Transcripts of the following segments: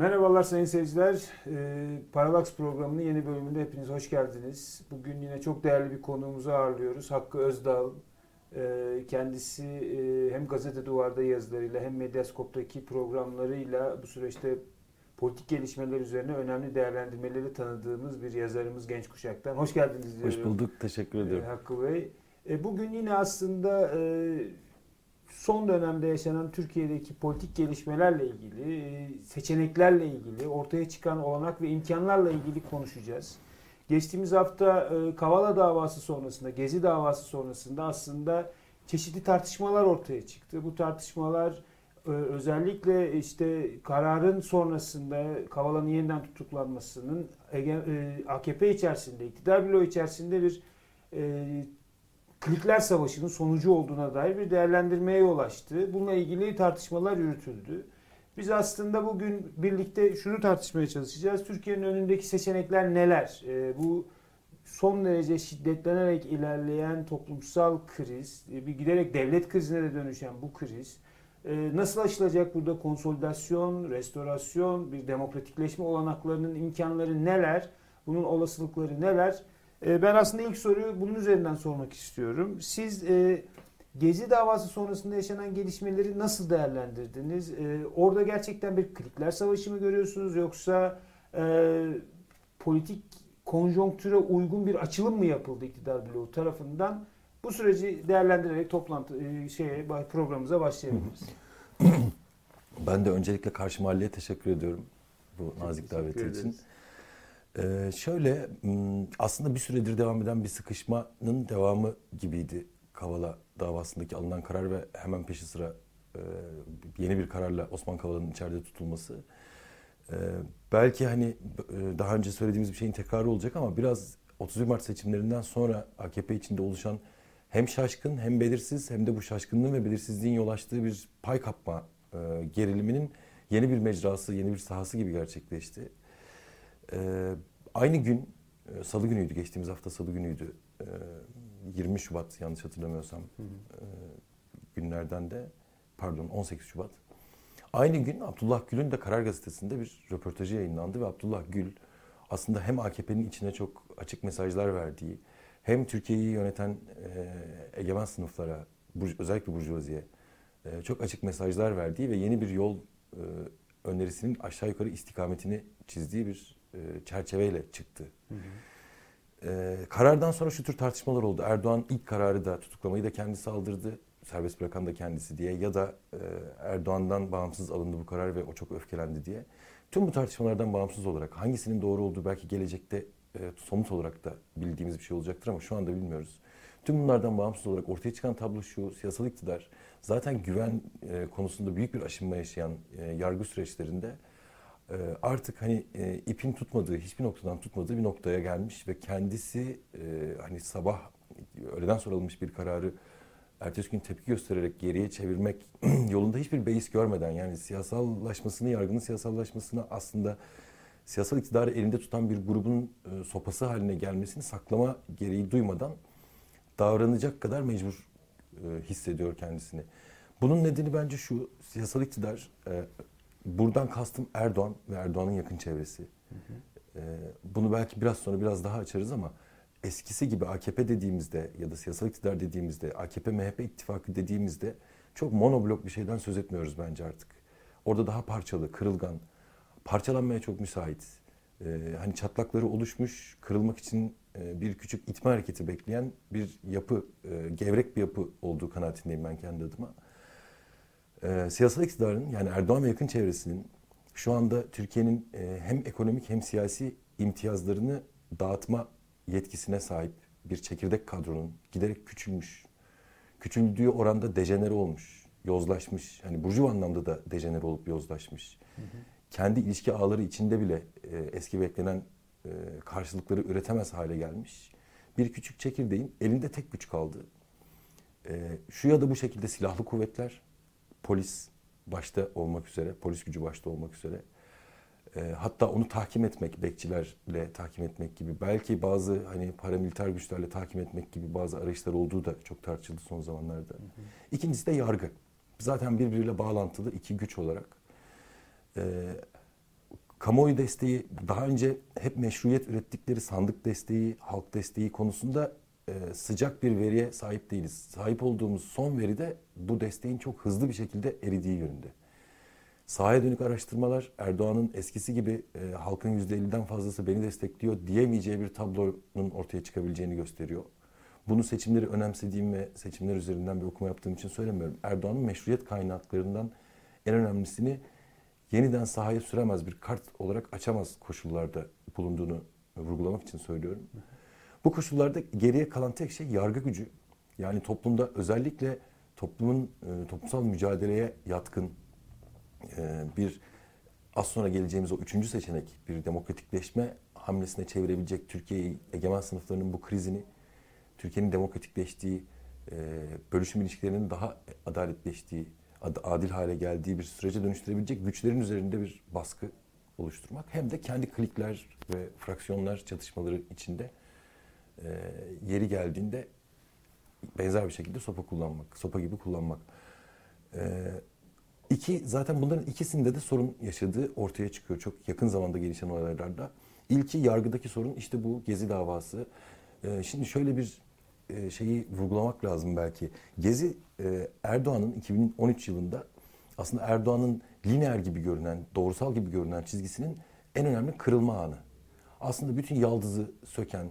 Merhabalar sayın seyirciler. Ee, Paralax programının yeni bölümünde hepiniz hoş geldiniz. Bugün yine çok değerli bir konuğumuzu ağırlıyoruz. Hakkı Özdal. Ee, kendisi e, hem Gazete Duvar'da yazılarıyla hem Medyaskop'taki programlarıyla bu süreçte politik gelişmeler üzerine önemli değerlendirmeleri tanıdığımız bir yazarımız genç kuşaktan. Hoş geldiniz diyorum. Hoş bulduk. Teşekkür. Ee, Hakkı Bey. E, bugün yine aslında e, son dönemde yaşanan Türkiye'deki politik gelişmelerle ilgili, e, seçeneklerle ilgili, ortaya çıkan olanak ve imkanlarla ilgili konuşacağız. Geçtiğimiz hafta Kavala davası sonrasında, Gezi davası sonrasında aslında çeşitli tartışmalar ortaya çıktı. Bu tartışmalar özellikle işte kararın sonrasında Kavala'nın yeniden tutuklanmasının AKP içerisinde, iktidar bloğu içerisinde bir Klikler Savaşı'nın sonucu olduğuna dair bir değerlendirmeye yol açtı. Bununla ilgili tartışmalar yürütüldü. Biz aslında bugün birlikte şunu tartışmaya çalışacağız. Türkiye'nin önündeki seçenekler neler? E, bu son derece şiddetlenerek ilerleyen toplumsal kriz, e, bir giderek devlet krizine de dönüşen bu kriz e, nasıl aşılacak burada konsolidasyon, restorasyon, bir demokratikleşme olanaklarının imkanları neler? Bunun olasılıkları neler? E, ben aslında ilk soruyu bunun üzerinden sormak istiyorum. Siz e, Gezi davası sonrasında yaşanan gelişmeleri nasıl değerlendirdiniz? E, orada gerçekten bir klikler savaşı mı görüyorsunuz yoksa e, politik konjonktüre uygun bir açılım mı yapıldı iktidar bloğu tarafından? Bu süreci değerlendirerek toplantı e, şeye programımıza başlayabiliriz. Ben de öncelikle karşı mahalleye teşekkür ediyorum bu nazik daveti için. Ee, şöyle aslında bir süredir devam eden bir sıkışmanın devamı gibiydi Kavala davasındaki alınan karar ve hemen peşi sıra e, yeni bir kararla Osman Kavala'nın içeride tutulması. Ee, belki hani e, daha önce söylediğimiz bir şeyin tekrarı olacak ama biraz 31 Mart seçimlerinden sonra AKP içinde oluşan hem şaşkın hem belirsiz hem de bu şaşkınlığın ve belirsizliğin yol açtığı bir pay kapma e, geriliminin yeni bir mecrası, yeni bir sahası gibi gerçekleşti. Ee, aynı gün, e, salı günüydü, geçtiğimiz hafta salı günüydü. Ee, 20 Şubat yanlış hatırlamıyorsam hı hı. E, günlerden de, pardon 18 Şubat. Aynı gün Abdullah Gül'ün de Karar Gazetesi'nde bir röportajı yayınlandı ve Abdullah Gül aslında hem AKP'nin içine çok açık mesajlar verdiği, hem Türkiye'yi yöneten e, egemen sınıflara, özellikle Burjuvazi'ye e, çok açık mesajlar verdiği ve yeni bir yol e, önerisinin aşağı yukarı istikametini çizdiği bir e, çerçeveyle çıktı. Hı hı. E, karardan sonra şu tür tartışmalar oldu. Erdoğan ilk kararı da tutuklamayı da kendisi aldırdı. Serbest bırakan da kendisi diye ya da e, Erdoğan'dan bağımsız alındı bu karar ve o çok öfkelendi diye. Tüm bu tartışmalardan bağımsız olarak hangisinin doğru olduğu belki gelecekte e, somut olarak da bildiğimiz bir şey olacaktır ama şu anda bilmiyoruz. Tüm bunlardan bağımsız olarak ortaya çıkan tablo şu, siyasal iktidar zaten güven e, konusunda büyük bir aşınma yaşayan e, yargı süreçlerinde ee, artık hani e, ipin tutmadığı, hiçbir noktadan tutmadığı bir noktaya gelmiş ve kendisi e, hani sabah öğleden sonra alınmış bir kararı ertesi gün tepki göstererek geriye çevirmek yolunda hiçbir beis görmeden yani siyasallaşmasını, yargının siyasallaşmasını aslında siyasal iktidarı elinde tutan bir grubun e, sopası haline gelmesini saklama gereği duymadan davranacak kadar mecbur e, hissediyor kendisini. Bunun nedeni bence şu, siyasal iktidar e, buradan kastım Erdoğan ve Erdoğan'ın yakın çevresi. Hı hı. Ee, bunu belki biraz sonra biraz daha açarız ama eskisi gibi AKP dediğimizde ya da siyasal iktidar dediğimizde, AKP-MHP ittifakı dediğimizde çok monoblok bir şeyden söz etmiyoruz bence artık. Orada daha parçalı, kırılgan, parçalanmaya çok müsait. Ee, hani çatlakları oluşmuş, kırılmak için e, bir küçük itme hareketi bekleyen bir yapı, e, gevrek bir yapı olduğu kanaatindeyim ben kendi adıma e, siyasal iktidarın yani Erdoğan ve yakın çevresinin şu anda Türkiye'nin e, hem ekonomik hem siyasi imtiyazlarını dağıtma yetkisine sahip bir çekirdek kadronun giderek küçülmüş, küçüldüğü oranda dejenere olmuş, yozlaşmış, hani burjuva anlamda da dejenere olup yozlaşmış. Hı hı. Kendi ilişki ağları içinde bile e, eski beklenen e, karşılıkları üretemez hale gelmiş. Bir küçük çekirdeğin elinde tek güç kaldı. E, şu ya da bu şekilde silahlı kuvvetler, polis başta olmak üzere, polis gücü başta olmak üzere E, hatta onu tahkim etmek, bekçilerle tahkim etmek gibi, belki bazı hani paramiliter güçlerle tahkim etmek gibi bazı arayışlar olduğu da çok tartışıldı son zamanlarda. Hı hı. İkincisi de yargı. Zaten birbiriyle bağlantılı iki güç olarak. E, kamuoyu desteği daha önce hep meşruiyet ürettikleri sandık desteği, halk desteği konusunda e, sıcak bir veriye sahip değiliz. Sahip olduğumuz son veri de bu desteğin çok hızlı bir şekilde eridiği yönünde. Sahaya dönük araştırmalar Erdoğan'ın eskisi gibi e, halkın %50'den fazlası beni destekliyor diyemeyeceği bir tablonun ortaya çıkabileceğini gösteriyor. Bunu seçimleri önemsediğim ve seçimler üzerinden bir okuma yaptığım için söylemiyorum. Erdoğan'ın meşruiyet kaynaklarından en önemlisini yeniden sahaya süremez bir kart olarak açamaz koşullarda bulunduğunu vurgulamak için söylüyorum. Bu koşullarda geriye kalan tek şey yargı gücü. Yani toplumda özellikle toplumun e, toplumsal mücadeleye yatkın e, bir az sonra geleceğimiz o üçüncü seçenek bir demokratikleşme hamlesine çevirebilecek Türkiye'yi egemen sınıflarının bu krizini Türkiye'nin demokratikleştiği, e, bölüşüm ilişkilerinin daha adaletleştiği, adil hale geldiği bir sürece dönüştürebilecek güçlerin üzerinde bir baskı oluşturmak hem de kendi klikler ve fraksiyonlar çatışmaları içinde e, yeri geldiğinde benzer bir şekilde sopa kullanmak, sopa gibi kullanmak. E, iki, zaten bunların ikisinde de sorun yaşadığı ortaya çıkıyor çok yakın zamanda gelişen olaylarda. İlki yargıdaki sorun işte bu Gezi davası. E, şimdi şöyle bir şeyi vurgulamak lazım belki. Gezi e, Erdoğan'ın 2013 yılında aslında Erdoğan'ın lineer gibi görünen, doğrusal gibi görünen çizgisinin en önemli kırılma anı. Aslında bütün yaldızı söken,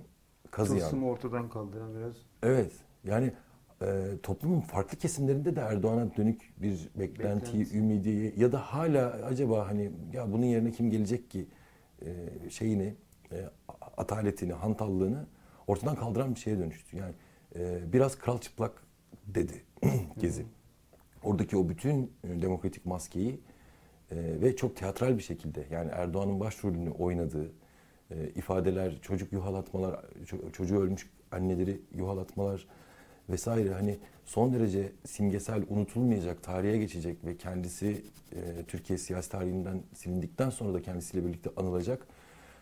kazıyan. Tılsımı ortadan kaldıran biraz. Evet. Yani e, toplumun farklı kesimlerinde de Erdoğan'a dönük bir beklentiyi, Beklenti. ümidi ya da hala acaba hani ya bunun yerine kim gelecek ki e, şeyini, e, ataletini, hantallığını ortadan kaldıran bir şeye dönüştü. Yani e, biraz kral çıplak dedi Gezi. Oradaki o bütün e, demokratik maskeyi e, ve çok teatral bir şekilde yani Erdoğan'ın başrolünü oynadığı e, ifadeler, çocuk yuhalatmalar, çocuğu ölmüş anneleri yuhalatmalar vesaire hani son derece simgesel, unutulmayacak, tarihe geçecek ve kendisi e, Türkiye siyasi tarihinden silindikten sonra da kendisiyle birlikte anılacak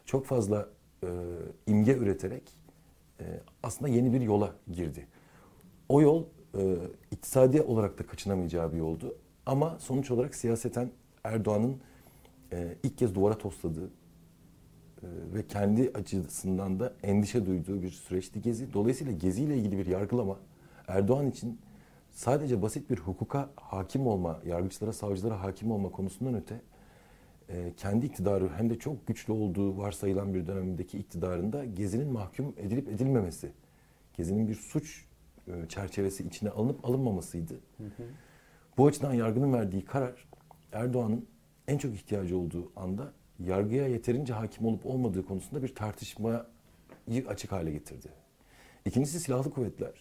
çok fazla e, imge üreterek e, aslında yeni bir yola girdi. O yol e, iktisadi olarak da kaçınamayacağı bir yoldu. Ama sonuç olarak siyaseten Erdoğan'ın e, ilk kez duvara tosladığı e, ve kendi açısından da endişe duyduğu bir süreçti Gezi. Dolayısıyla Gezi ile ilgili bir yargılama Erdoğan için sadece basit bir hukuka hakim olma, yargıçlara, savcılara hakim olma konusundan öte e, kendi iktidarı hem de çok güçlü olduğu varsayılan bir dönemdeki iktidarında Gezi'nin mahkum edilip edilmemesi, Gezi'nin bir suç e, çerçevesi içine alınıp alınmamasıydı. Bu açıdan yargının verdiği karar Erdoğan'ın en çok ihtiyacı olduğu anda yargıya yeterince hakim olup olmadığı konusunda bir tartışmayı açık hale getirdi. İkincisi silahlı kuvvetler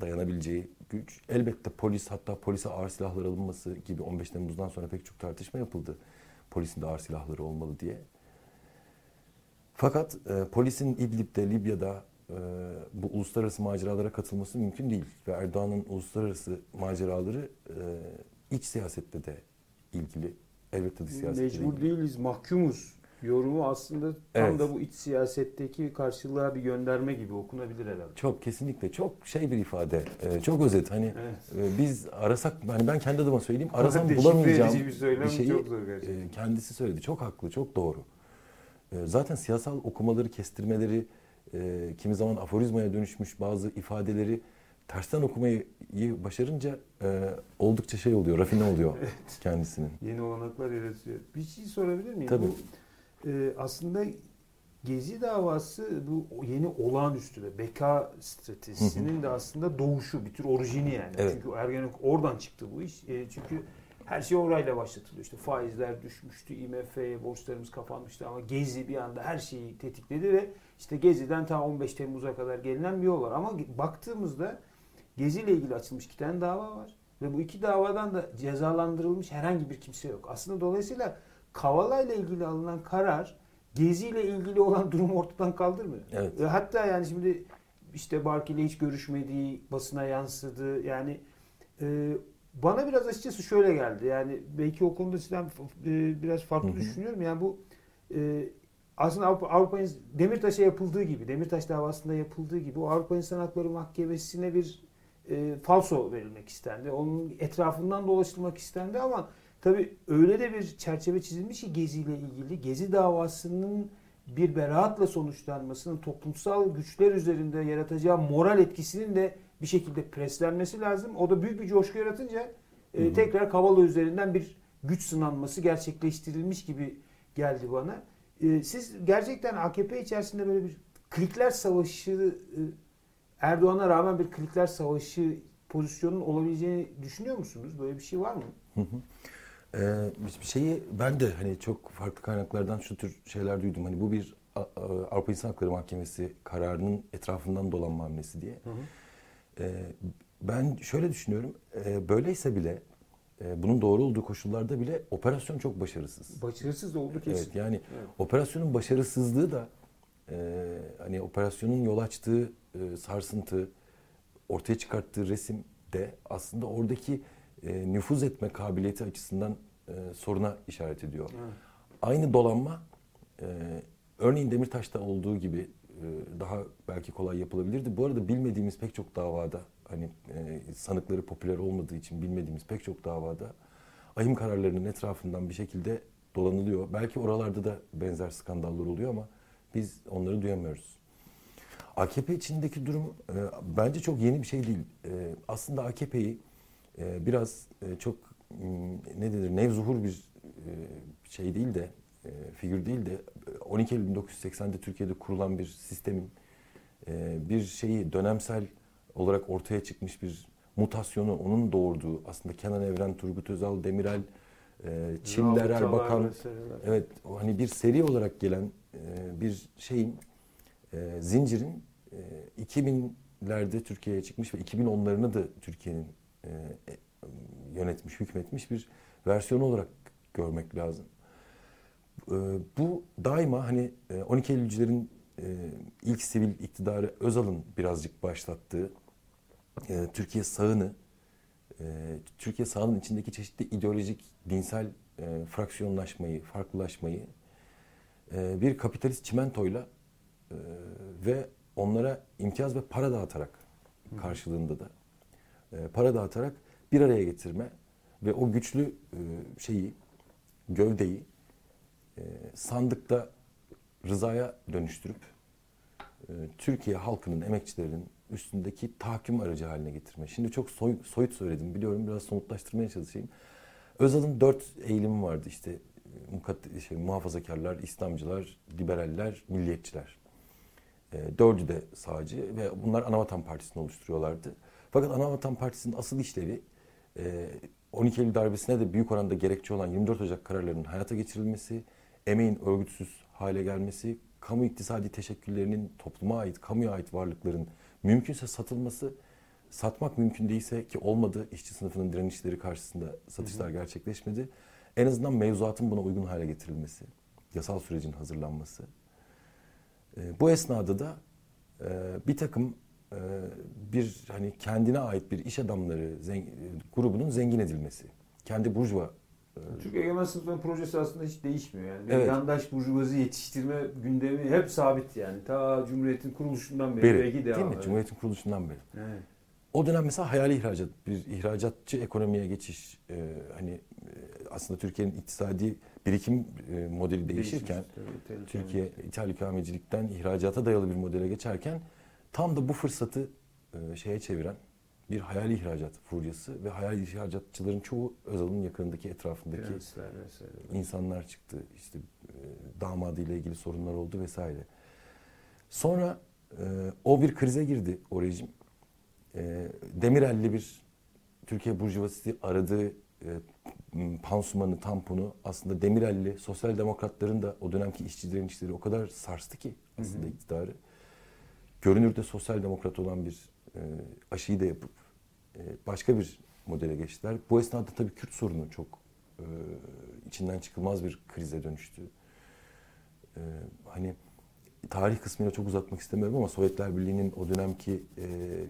dayanabileceği güç. Elbette polis hatta polise ağır silahlar alınması gibi 15 Temmuz'dan sonra pek çok tartışma yapıldı. Polisin de ağır silahları olmalı diye. Fakat e, polisin İdlib'de, Libya'da e, bu uluslararası maceralara katılması mümkün değil. Ve Erdoğan'ın uluslararası maceraları e, iç siyasette de ilgili. Elbette de siyasette Mecbur ilgili. değiliz, mahkumuz. Yorumu aslında tam evet. da bu iç siyasetteki karşılığa bir gönderme gibi okunabilir herhalde. Çok kesinlikle çok şey bir ifade. Ee, çok özet. Hani evet. e, biz arasak hani ben kendi adıma söyleyeyim arasam bulamayacağım bir, bir şeyi çok zor e, kendisi söyledi. Çok haklı, çok doğru. E, zaten siyasal okumaları, kestirmeleri e, kimi zaman aforizmaya dönüşmüş bazı ifadeleri tersten okumayı başarınca e, oldukça şey oluyor, rafine oluyor evet. kendisinin. Yeni olanaklar yaratıyor. Bir şey sorabilir miyim? Tabii. Bu, e, aslında Gezi davası bu yeni olağanüstü ve beka stratejisinin de aslında doğuşu, bir tür orijini yani. Evet. Çünkü Ergenekon oradan çıktı bu iş. E, çünkü her şey orayla başlatılıyor. İşte faizler düşmüştü, IMF'ye borçlarımız kapanmıştı ama Gezi bir anda her şeyi tetikledi ve işte Gezi'den ta 15 Temmuz'a kadar gelinen bir yol var. Ama baktığımızda Gezi ile ilgili açılmış iki tane dava var. Ve bu iki davadan da cezalandırılmış herhangi bir kimse yok. Aslında dolayısıyla Kavala ile ilgili alınan karar Gezi ile ilgili olan durumu ortadan kaldırmıyor. Evet. Ve hatta yani şimdi işte Bark ile hiç görüşmediği basına yansıdı. Yani e, bana biraz açıkçası şöyle geldi. Yani belki o konuda sizden e, biraz farklı Hı hı. düşünüyorum. Yani bu e, aslında Avrupa, Avrupa Demirtaş'a yapıldığı gibi, Demirtaş davasında yapıldığı gibi o Avrupa İnsan Hakları Mahkemesi'ne bir e, falso verilmek istendi. Onun etrafından dolaşılmak istendi ama tabii öyle de bir çerçeve çizilmiş ki Gezi ile ilgili. Gezi davasının bir beraatla sonuçlanmasının toplumsal güçler üzerinde yaratacağı moral etkisinin de bir şekilde preslenmesi lazım. O da büyük bir coşku yaratınca e, Hı tekrar Kavala üzerinden bir güç sınanması gerçekleştirilmiş gibi geldi bana. E, siz gerçekten AKP içerisinde böyle bir klikler savaşı e, Erdoğan'a rağmen bir klikler savaşı pozisyonun olabileceğini düşünüyor musunuz? Böyle bir şey var mı? Hı hı. Ee, bir şeyi ben de hani çok farklı kaynaklardan şu tür şeyler duydum. Hani bu bir Avrupa İnsan Hakları Mahkemesi kararının etrafından dolanma hamlesi diye. Ee, ben şöyle düşünüyorum. Ee, böyleyse bile e, bunun doğru olduğu koşullarda bile operasyon çok başarısız. Başarısız oldu kesin. Evet yani Evet. operasyonun başarısızlığı da e, hani operasyonun yol açtığı e, sarsıntı, ortaya çıkarttığı resim de aslında oradaki e, nüfuz etme kabiliyeti açısından e, soruna işaret ediyor. Evet. Aynı dolanma e, örneğin Demirtaş'ta olduğu gibi e, daha belki kolay yapılabilirdi. Bu arada bilmediğimiz pek çok davada hani e, sanıkları popüler olmadığı için bilmediğimiz pek çok davada ahim kararlarının etrafından bir şekilde dolanılıyor. Belki oralarda da benzer skandallar oluyor ama biz onları duyamıyoruz. AKP içindeki durum e, bence çok yeni bir şey değil. E, aslında AKP'yi e, biraz e, çok ne denir nevzuhur bir e, şey değil de e, figür değil de e, 12 Eylül 1980'de Türkiye'de kurulan bir sistemin e, bir şeyi dönemsel olarak ortaya çıkmış bir mutasyonu onun doğurduğu aslında Kenan Evren, Turgut Özal, Demirel, e, Çiller Erbakan. Evet, hani bir seri olarak gelen e, bir şeyin e, zincirin e, 2000'lerde Türkiye'ye çıkmış ve 2010'larını da Türkiye'nin e, e, yönetmiş, hükmetmiş bir versiyonu olarak görmek lazım. E, bu daima hani e, 12 Eylülcülerin e, ilk sivil iktidarı Özal'ın birazcık başlattığı e, Türkiye sağını e, Türkiye sağının içindeki çeşitli ideolojik, dinsel e, fraksiyonlaşmayı, farklılaşmayı e, bir kapitalist çimentoyla e, ve onlara imtiyaz ve para dağıtarak karşılığında da para dağıtarak bir araya getirme ve o güçlü e, şeyi, gövdeyi e, sandıkta rızaya dönüştürüp e, Türkiye halkının, emekçilerinin üstündeki tahakküm aracı haline getirme. Şimdi çok soy- soyut söyledim biliyorum biraz somutlaştırmaya çalışayım. Özal'ın dört eğilimi vardı işte e, mukat- şey, muhafazakarlar, İslamcılar, liberaller, milliyetçiler. E, dördü de sağcı ve bunlar Anavatan Partisi'ni oluşturuyorlardı. Fakat Anavatan Partisi'nin asıl işlevi e, 12 Eylül darbesine de büyük oranda gerekçe olan 24 Ocak kararlarının hayata geçirilmesi, emeğin örgütsüz hale gelmesi, kamu iktisadi teşekküllerinin topluma ait, kamuya ait varlıkların mümkünse satılması, satmak mümkün değilse ki olmadı, işçi sınıfının direnişleri karşısında satışlar gerçekleşmedi. En azından mevzuatın buna uygun hale getirilmesi, yasal sürecin hazırlanması. E, bu esnada da e, bir takım e, bir hani kendine ait bir iş adamları zen- e, grubunun zengin edilmesi. Kendi burjuva e, Türk Egemen Sınıfların projesi aslında hiç değişmiyor yani. Evet. Yandaş burjuvazi yetiştirme gündemi hep sabit yani. Ta Cumhuriyet'in kuruluşundan beri. beri, değil devam mi? ediyor. Cumhuriyet'in kuruluşundan beri. Evet. O dönem mesela hayali ihracat, bir ihracatçı ekonomiye geçiş, e, hani e, aslında Türkiye'nin iktisadi birikim e, modeli değişirken, Değişmiş tabii. Türkiye ithal ikamecilikten ihracata dayalı bir modele geçerken tam da bu fırsatı e, şeye çeviren bir hayali ihracat furyası ve hayali ihracatçıların çoğu Özal'ın yakınındaki etrafındaki Prensler vesaire. insanlar çıktı. İşte e, damadıyla ilgili sorunlar oldu vesaire. Sonra e, o bir krize girdi o rejim. E, Demirel'li bir Türkiye Burjuvazisi aradığı e, pansumanı, tamponu aslında Demirel'li sosyal demokratların da o dönemki işçi direnişleri o kadar sarstı ki aslında Hı hı. iktidarı. Görünürde sosyal demokrat olan bir e, aşıyı da yapıp e, başka bir modele geçtiler. Bu esnada tabii Kürt sorunu çok e, içinden çıkılmaz bir krize dönüştü. E, hani tarih kısmıyla çok uzatmak istemiyorum ama Sovyetler Birliği'nin o dönemki e,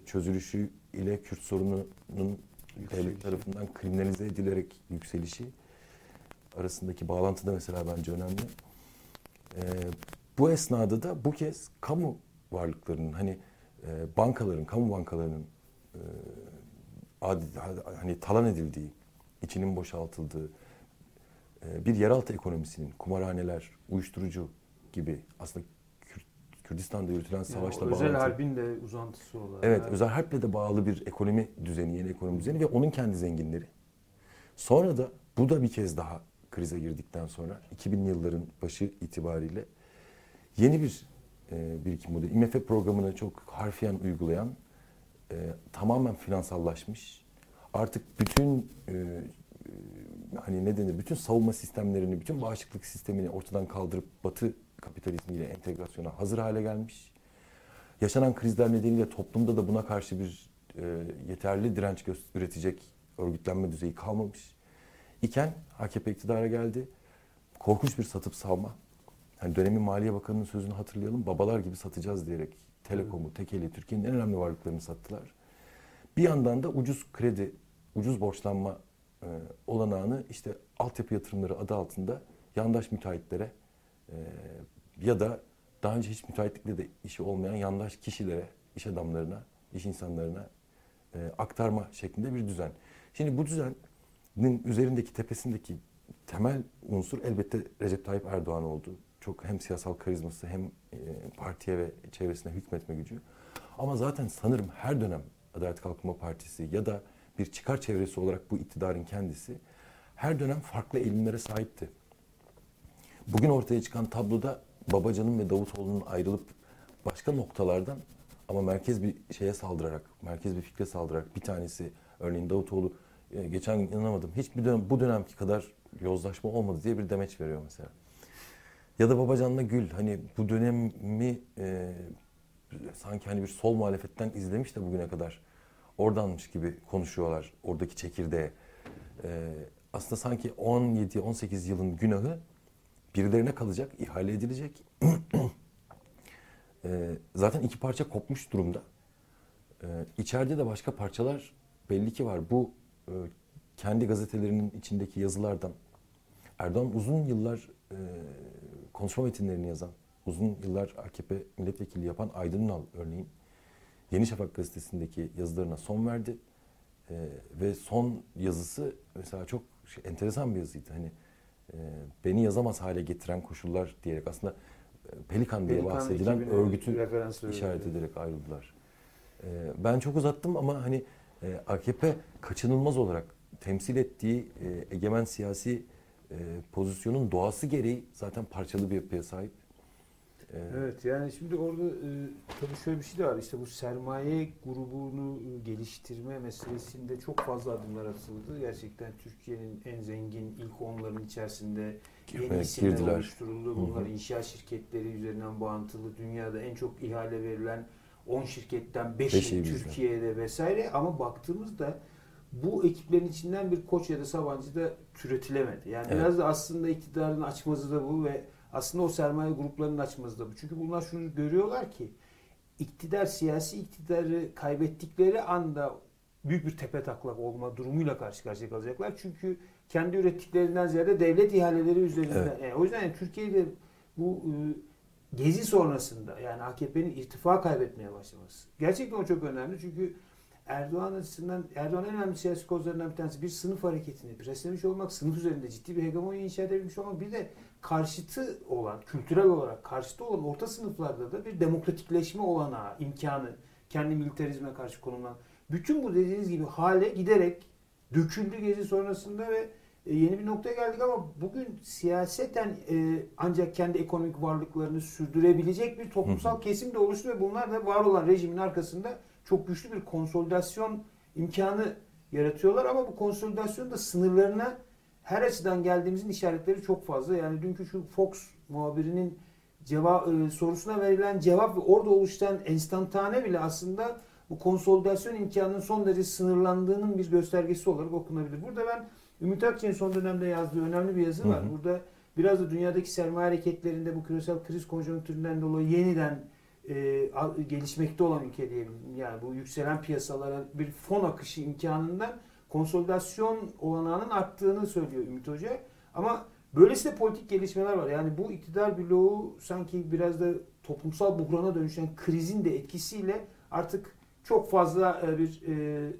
çözülüşü ile Kürt sorununun devlet tarafından kriminalize edilerek yükselişi arasındaki bağlantı da mesela bence önemli. Ee, bu esnada da bu kez kamu varlıklarının hani e, bankaların, kamu bankalarının e, adi, hani talan edildiği, içinin boşaltıldığı e, bir yeraltı ekonomisinin kumarhaneler, uyuşturucu gibi aslında Kürdistan'da yürütülen savaşla yani bağlı. Özel harbin de uzantısı olarak. Evet, özel harple de bağlı bir ekonomi düzeni, yeni ekonomi düzeni ve onun kendi zenginleri. Sonra da bu da bir kez daha krize girdikten sonra 2000'li yılların başı itibariyle yeni bir e, birikim modeli. IMF programını çok harfiyen uygulayan, e, tamamen finansallaşmış, artık bütün e, e, hani ne denir, bütün savunma sistemlerini, bütün bağışıklık sistemini ortadan kaldırıp Batı kapitalizmiyle entegrasyona hazır hale gelmiş. Yaşanan krizler nedeniyle toplumda da buna karşı bir e, yeterli direnç üretecek örgütlenme düzeyi kalmamış. İken AKP iktidara geldi. Korkunç bir satıp savma. Yani dönemin Maliye Bakanı'nın sözünü hatırlayalım. Babalar gibi satacağız diyerek Telekom'u, Tekeli, Türkiye'nin en önemli varlıklarını sattılar. Bir yandan da ucuz kredi, ucuz borçlanma e, olanağını işte altyapı yatırımları adı altında yandaş müteahhitlere e, ya da daha önce hiç müteahhitlikle de işi olmayan yandaş kişilere, iş adamlarına, iş insanlarına e, aktarma şeklinde bir düzen. Şimdi bu düzenin üzerindeki tepesindeki temel unsur elbette Recep Tayyip Erdoğan oldu. Çok hem siyasal karizması hem e, partiye ve çevresine hükmetme gücü. Ama zaten sanırım her dönem Adalet Kalkınma Partisi ya da bir çıkar çevresi olarak bu iktidarın kendisi her dönem farklı eğilimlere sahipti. Bugün ortaya çıkan tabloda Babacan'ın ve Davutoğlu'nun ayrılıp başka noktalardan ama merkez bir şeye saldırarak, merkez bir fikre saldırarak bir tanesi örneğin Davutoğlu e, geçen gün inanamadım. Hiçbir dönem bu dönemki kadar yozlaşma olmadı diye bir demeç veriyor mesela. Ya da Babacan'la Gül hani bu dönemi e, sanki hani bir sol muhalefetten izlemiş de bugüne kadar oradanmış gibi konuşuyorlar oradaki çekirdeğe. E, aslında sanki 17-18 yılın günahı birilerine kalacak, ihale edilecek. e, zaten iki parça kopmuş durumda. E, içeride de başka parçalar belli ki var. Bu e, kendi gazetelerinin içindeki yazılardan Erdoğan uzun yıllar e, konuşma metinlerini yazan, uzun yıllar AKP milletvekili yapan Aydın Ünal örneğin Yeni Şafak gazetesindeki yazılarına son verdi. E, ve son yazısı mesela çok şey, enteresan bir yazıydı. Hani e, beni yazamaz hale getiren koşullar diyerek aslında e, Pelikan diye Pelikan bahsedilen örgütü işaret ederek ayrıldılar. E, ben çok uzattım ama hani e, AKP kaçınılmaz olarak temsil ettiği e, egemen siyasi e, pozisyonun doğası gereği zaten parçalı bir yapıya sahip. E, evet yani şimdi orada e, tabii şöyle bir şey de var işte bu sermaye grubunu e, geliştirme meselesinde çok fazla adımlar atıldı. Gerçekten Türkiye'nin en zengin ilk onların içerisinde yeni isimler girdiler. oluşturuldu. Bunlar inşaat şirketleri üzerinden bağıntılı. Dünyada en çok ihale verilen 10 şirketten 5'i Beşi bizde. Türkiye'de vesaire ama baktığımızda bu ekiplerin içinden bir koç ya da Sabancı da türetilemedi. Yani Evet. biraz da aslında iktidarın açmazı da bu ve aslında o sermaye gruplarının açmazı da bu. Çünkü bunlar şunu görüyorlar ki iktidar siyasi iktidarı kaybettikleri anda büyük bir tepe taklak olma durumuyla karşı karşıya kalacaklar. Çünkü kendi ürettiklerinden ziyade devlet ihaleleri üzerinden. Evet. Yani o yüzden yani Türkiye'de bu e, gezi sonrasında yani AKP'nin irtifa kaybetmeye başlaması. Gerçekten o çok önemli çünkü Erdoğan açısından Erdoğan'ın en önemli siyasi kozlarından bir tanesi bir sınıf hareketini beslemiş olmak, sınıf üzerinde ciddi bir hegemonya inşa edebilmiş olmak, bir de karşıtı olan, kültürel olarak karşıtı olan orta sınıflarda da bir demokratikleşme olanağı, imkanı, kendi militarizme karşı konulan. Bütün bu dediğiniz gibi hale giderek döküldü gezi sonrasında ve e, yeni bir noktaya geldik ama bugün siyaseten e, ancak kendi ekonomik varlıklarını sürdürebilecek bir toplumsal kesim de oluştu ve bunlar da var olan rejimin arkasında çok güçlü bir konsolidasyon imkanı yaratıyorlar ama bu konsolidasyon da sınırlarına her açıdan geldiğimizin işaretleri çok fazla. Yani dünkü şu Fox muhabirinin cevap e, sorusuna verilen cevap ve orada oluşan enstantane bile aslında bu konsolidasyon imkanının son derece sınırlandığının bir göstergesi olarak okunabilir. Burada ben Ümit Akçay'ın son dönemde yazdığı önemli bir yazı var. Hı hı. Burada biraz da dünyadaki sermaye hareketlerinde bu küresel kriz konjonktüründen dolayı yeniden e, gelişmekte olan ülke diyebilirim. Yani bu yükselen piyasalara bir fon akışı imkanından konsolidasyon olanağının arttığını söylüyor Ümit Hoca. Ama böylesi de politik gelişmeler var. Yani bu iktidar bloğu sanki biraz da toplumsal buhrana dönüşen krizin de etkisiyle artık çok fazla e, bir e,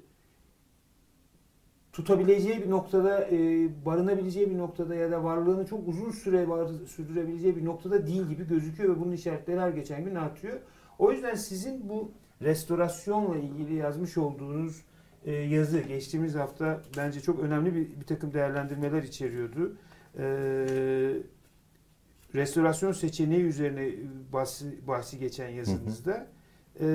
tutabileceği bir noktada, e, barınabileceği bir noktada ya da varlığını çok uzun süre var, sürdürebileceği bir noktada değil gibi gözüküyor ve bunun işaretleri her geçen gün artıyor. O yüzden sizin bu restorasyonla ilgili yazmış olduğunuz e, yazı geçtiğimiz hafta bence çok önemli bir, bir takım değerlendirmeler içeriyordu. E, restorasyon seçeneği üzerine bahsi, bahsi geçen yazınızda. Hı hı e,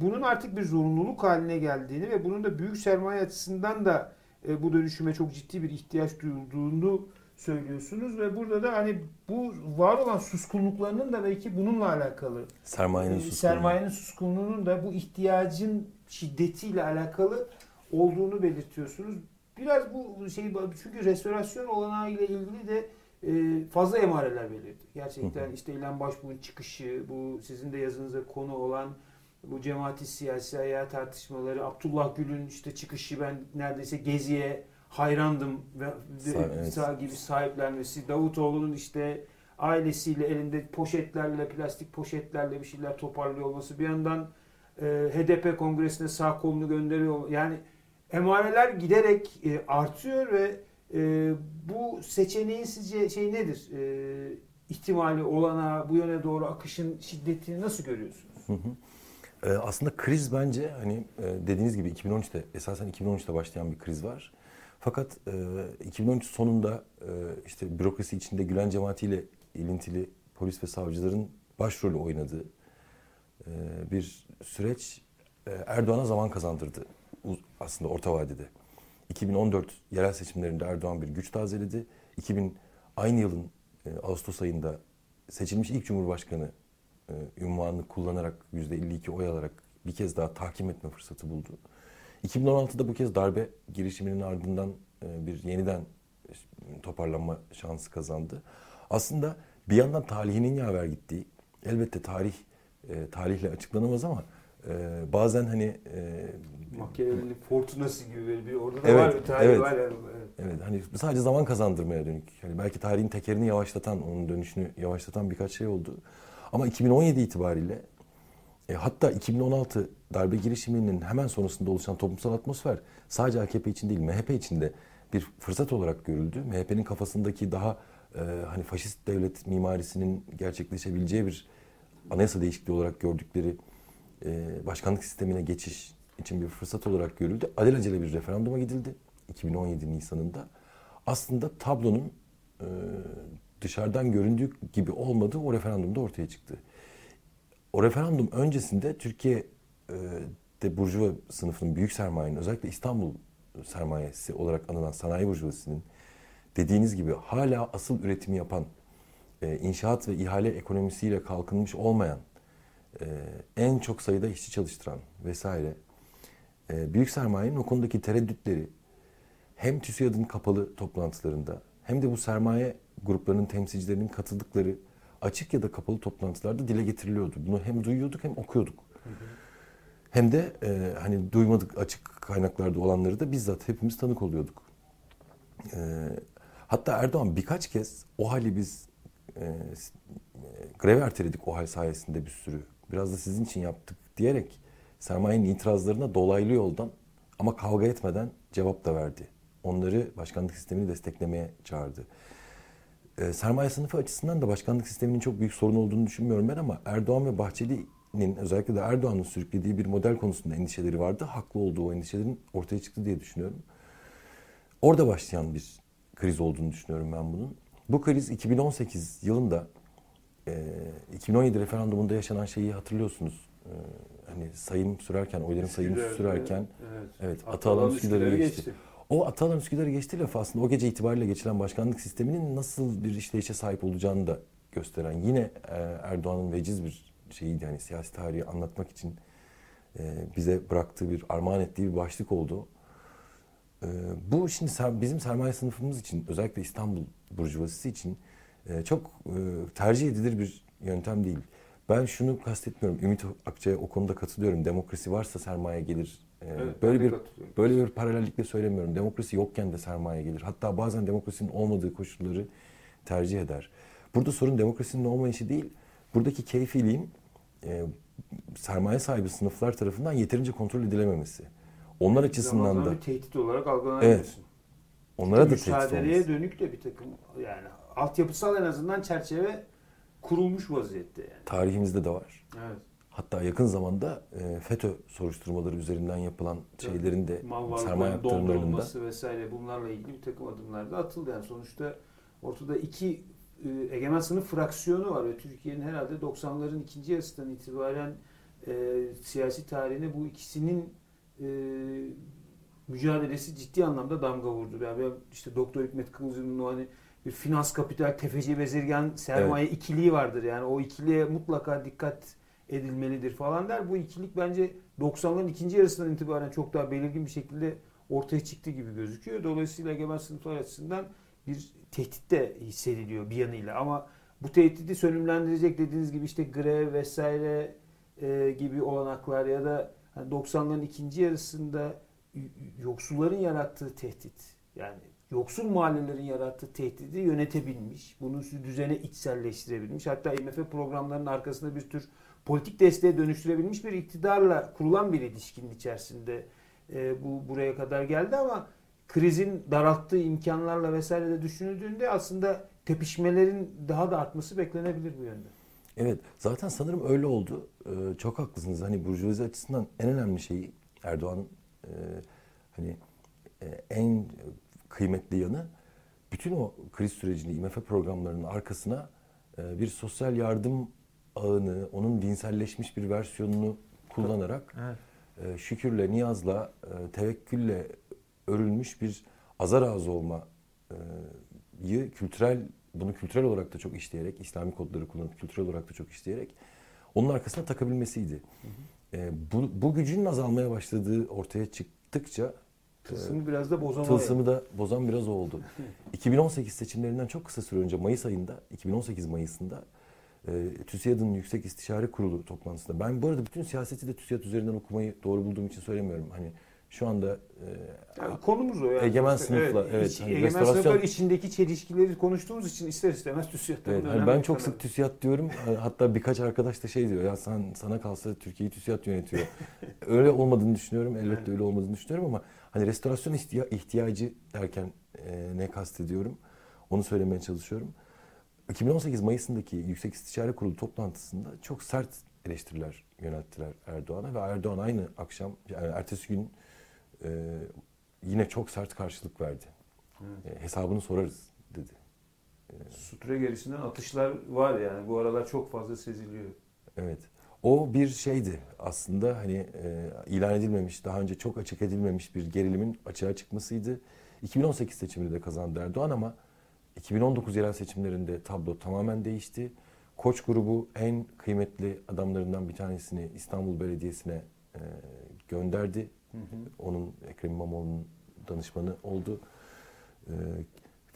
bunun artık bir zorunluluk haline geldiğini ve bunun da büyük sermaye açısından da e, bu dönüşüme çok ciddi bir ihtiyaç duyulduğunu söylüyorsunuz ve burada da hani bu var olan suskunluklarının da belki bununla alakalı sermayenin e, sermayenin suskunluğunun da bu ihtiyacın şiddetiyle alakalı olduğunu belirtiyorsunuz. Biraz bu şey çünkü restorasyon olanağı ile ilgili de e, fazla emareler belirdi. Gerçekten işte İlhan Başbuğ'un çıkışı, bu sizin de yazınıza konu olan bu cemaati siyasi ayağı tartışmaları, Abdullah Gül'ün işte çıkışı ben neredeyse Gezi'ye hayrandım ve evet. sağ gibi sahiplenmesi, Davutoğlu'nun işte ailesiyle elinde poşetlerle, plastik poşetlerle bir şeyler toparlıyor olması, bir yandan e, HDP kongresine sağ kolunu gönderiyor. Yani emareler giderek e, artıyor ve e, bu seçeneğin sizce şey nedir? E, ihtimali olana bu yöne doğru akışın şiddetini nasıl görüyorsunuz? Hı hı. Ee, aslında kriz bence hani e, dediğiniz gibi 2013'te esasen 2013'te başlayan bir kriz var. Fakat e, 2013 sonunda e, işte bürokrasi içinde Gülen cemaatiyle ilintili polis ve savcıların başrolü oynadığı e, bir süreç e, Erdoğan'a zaman kazandırdı aslında orta vadede. 2014 yerel seçimlerinde Erdoğan bir güç tazeledi. 2000 aynı yılın e, Ağustos ayında seçilmiş ilk Cumhurbaşkanı e, ünvanını kullanarak %52 oy alarak bir kez daha tahkim etme fırsatı buldu. 2016'da bu kez darbe girişiminin ardından e, bir yeniden toparlanma şansı kazandı. Aslında bir yandan talihinin yaver gittiği, elbette tarih e, tarihle açıklanamaz ama e, bazen hani e, Fortunası gibi bir orada da evet, var bir tarih evet, var. Yani. Evet. evet. Hani sadece zaman kazandırmaya dönük. Yani belki tarihin tekerini yavaşlatan, onun dönüşünü yavaşlatan birkaç şey oldu. Ama 2017 itibariyle e, hatta 2016 darbe girişiminin hemen sonrasında oluşan toplumsal atmosfer sadece AKP için değil MHP için de bir fırsat olarak görüldü. MHP'nin kafasındaki daha e, hani faşist devlet mimarisinin gerçekleşebileceği bir anayasa değişikliği olarak gördükleri e, başkanlık sistemine geçiş için bir fırsat olarak görüldü. Alelacele bir referanduma gidildi 2017 Nisan'ında. Aslında tablonun e, dışarıdan göründüğü gibi olmadığı o referandumda ortaya çıktı. O referandum öncesinde Türkiye e, de burjuva sınıfının büyük sermayenin özellikle İstanbul sermayesi olarak anılan sanayi burjuvasının dediğiniz gibi hala asıl üretimi yapan e, inşaat ve ihale ekonomisiyle kalkınmış olmayan e, en çok sayıda işçi çalıştıran vesaire büyük sermayenin o konudaki tereddütleri hem TÜSİAD'ın kapalı toplantılarında hem de bu sermaye gruplarının temsilcilerinin katıldıkları açık ya da kapalı toplantılarda dile getiriliyordu. Bunu hem duyuyorduk hem okuyorduk. Hem de e, hani duymadık açık kaynaklarda olanları da bizzat hepimiz tanık oluyorduk. E, hatta Erdoğan birkaç kez o hali biz e, grev erteledik o hal sayesinde bir sürü. Biraz da sizin için yaptık diyerek sermayenin itirazlarına dolaylı yoldan ama kavga etmeden cevap da verdi. Onları başkanlık sistemini desteklemeye çağırdı. E, sermaye sınıfı açısından da başkanlık sisteminin çok büyük sorun olduğunu düşünmüyorum ben ama Erdoğan ve Bahçeli'nin özellikle de Erdoğan'ın sürüklediği bir model konusunda endişeleri vardı. Haklı olduğu o endişelerin ortaya çıktı diye düşünüyorum. Orada başlayan bir kriz olduğunu düşünüyorum ben bunun. Bu kriz 2018 yılında e, 2017 referandumunda yaşanan şeyi hatırlıyorsunuz. E, hani sayım sürerken, oyların sayımı sürerken evet, evet, evet Atalan Üsküdar'ı geçti. geçti. O Atalan Üsküdar'ı geçti laf aslında o gece itibariyle geçilen başkanlık sisteminin nasıl bir işleyişe sahip olacağını da gösteren yine e, Erdoğan'ın veciz bir şeyiydi yani siyasi tarihi anlatmak için e, bize bıraktığı bir armağan ettiği bir başlık oldu. E, bu şimdi bizim sermaye sınıfımız için özellikle İstanbul burjuvazisi için çok tercih edilir bir yöntem değil. Ben şunu kastetmiyorum. Ümit Akçay'a o konuda katılıyorum. Demokrasi varsa sermaye gelir. Ee, Evet, böyle bir böyle bir paralellikle söylemiyorum. Demokrasi yokken de sermaye gelir. Hatta bazen demokrasinin olmadığı koşulları tercih eder. Burada sorun demokrasinin olmayışı değil. Buradaki keyfiliğin e, sermaye sahibi sınıflar tarafından yeterince kontrol edilememesi. Onlar açısından Zaman da bir tehdit olarak algılanabilirsin. onlara da tehdit mücadeleye olması. dönük de bir takım yani altyapısal en azından çerçeve kurulmuş vaziyette yani. Tarihimizde de var. Evet. Hatta yakın zamanda e, FETÖ soruşturmaları üzerinden yapılan şeylerin de Mal sermaye aktarımlarında vesaire bunlarla ilgili bir takım adımlar da atıldı. Yani sonuçta ortada iki e, egemen sınıf fraksiyonu var ve Türkiye'nin herhalde 90'ların ikinci yarısından itibaren e, siyasi tarihine bu ikisinin e, mücadelesi ciddi anlamda damga vurdu. Yani ben işte Doktor Hikmet Kıvılcım'ın o hani bir finans kapital tefeci bezirgen sermaye ikiliği vardır. Yani o ikiliğe mutlaka dikkat edilmelidir falan der. Bu ikilik bence 90'ların ikinci yarısından itibaren çok daha belirgin bir şekilde ortaya çıktı gibi gözüküyor. Dolayısıyla egemen sınıflar açısından bir tehdit de hissediliyor bir yanıyla. Ama bu tehdidi sönümlendirecek dediğiniz gibi işte grev vesaire e, gibi olanaklar ya da hani 90'ların ikinci yarısında yoksulların yarattığı tehdit yani yoksul mahallelerin yarattığı tehdidi yönetebilmiş, bunu düzene içselleştirebilmiş, hatta IMF programlarının arkasında bir tür politik desteğe dönüştürebilmiş bir iktidarla kurulan bir ilişkinin içerisinde e, bu buraya kadar geldi ama krizin daralttığı imkanlarla vesaire de düşünüldüğünde aslında tepişmelerin daha da artması beklenebilir bu yönde. Evet, zaten sanırım öyle oldu. Ee, çok haklısınız. Hani burjuvazi açısından en önemli şeyi Erdoğan'ın e, hani e, en kıymetli yanı bütün o kriz sürecini IMF programlarının arkasına e, bir sosyal yardım ağını, onun dinselleşmiş bir versiyonunu kullanarak Evet. e, şükürle, niyazla, e, tevekkülle örülmüş bir azar ağzı olmayı kültürel, bunu kültürel olarak da çok işleyerek, İslami kodları kullanıp kültürel olarak da çok işleyerek onun arkasına takabilmesiydi. E, bu, bu gücün azalmaya başladığı ortaya çıktıkça Tılsımı biraz da bozamaya. Tılsımı da bozan biraz o oldu. 2018 seçimlerinden çok kısa süre önce Mayıs ayında, 2018 Mayıs'ında e, TÜSİAD'ın Yüksek İstişare Kurulu toplantısında. Ben bu arada bütün siyaseti de TÜSİAD üzerinden okumayı doğru bulduğum için söylemiyorum. Hani şu anda e, Yani konumuz o yani. Egemen Sonuçta, sınıflar, evet, iç- hani egemen restorasyon- sınıflar içindeki çelişkileri konuştuğumuz için ister istemez TÜSİAD'da evet, önemli ben çok sık TÜSİAD diyorum. E, Hatta birkaç arkadaş da şey diyor. Ya sen sana kalsa Türkiye'yi TÜSİAD yönetiyor. öyle olmadığını düşünüyorum. Elbette öyle olmadığını düşünüyorum ama hani restorasyon ihtiya- ihtiyacı derken e, ne kastediyorum? Onu söylemeye çalışıyorum. 2018 Mayıs'ındaki Yüksek İstişare Kurulu toplantısında çok sert eleştiriler yönelttiler Erdoğan'a ve Erdoğan aynı akşam yani ertesi gün e, yine çok sert karşılık verdi. E, hesabını sorarız dedi. Sutre gerisinden atışlar var yani. Bu aralar çok fazla seziliyor. Evet. O bir şeydi aslında hani e, ilan edilmemiş, daha önce çok açık edilmemiş bir gerilimin açığa çıkmasıydı. 2018 seçiminde de kazandı Erdoğan ama 2019 yerel seçimlerinde tablo tamamen değişti. Koç grubu en kıymetli adamlarından bir tanesini İstanbul Belediyesi'ne e, gönderdi. Onun Ekrem İmamoğlu'nun danışmanı oldu. E,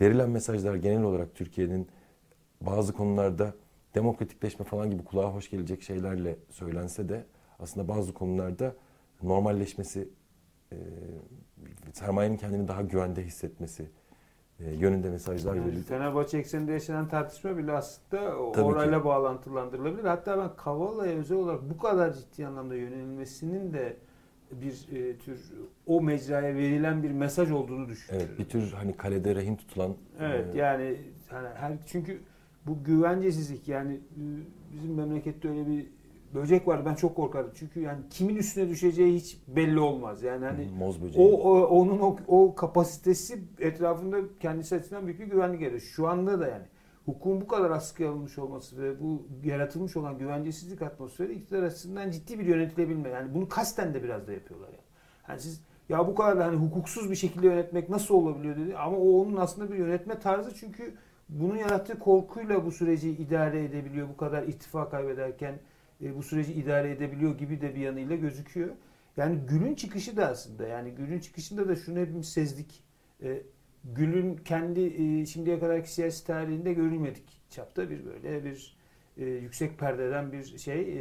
verilen mesajlar genel olarak Türkiye'nin bazı konularda demokratikleşme falan gibi kulağa hoş gelecek şeylerle söylense de aslında bazı konularda normalleşmesi, e, sermayenin kendini daha güvende hissetmesi yönünde mesajlar Yani verildi. Fenerbahçe ekseninde yaşanan tartışma bile aslında Tabii ki. orayla bağlantılandırılabilir. Hatta ben Kavala'ya özel olarak bu kadar ciddi anlamda yönelilmesinin de bir e, tür o mecraya verilen bir mesaj olduğunu düşünüyorum. Evet, bir tür hani kalede rehin tutulan Evet e, yani hani her çünkü bu güvencesizlik yani e, bizim memlekette öyle bir böcek var ben çok korkarım. Çünkü yani kimin üstüne düşeceği hiç belli olmaz. Yani hani moz böceği. o, o onun o, o kapasitesi etrafında kendisi açısından büyük bir güvenlik yaratıyor. Şu anda da yani hukukun bu kadar askıya alınmış olması ve bu yaratılmış olan güvencesizlik atmosferi iktidar açısından ciddi bir yönetilebilme. Yani bunu kasten de biraz da yapıyorlar yani. Yani siz ya bu kadar da hani hukuksuz bir şekilde yönetmek nasıl olabiliyor dedi ama o onun aslında bir yönetme tarzı çünkü bunun yarattığı korkuyla bu süreci idare edebiliyor. Bu kadar ittifak kaybederken e, bu süreci idare edebiliyor gibi de bir yanıyla gözüküyor. Yani Gül'ün çıkışı da aslında yani Gül'ün çıkışında da şunu hepimiz sezdik. E, Gül'ün kendi e, şimdiye kadarki siyasi tarihinde görülmedik çapta bir böyle bir e, yüksek perdeden bir şey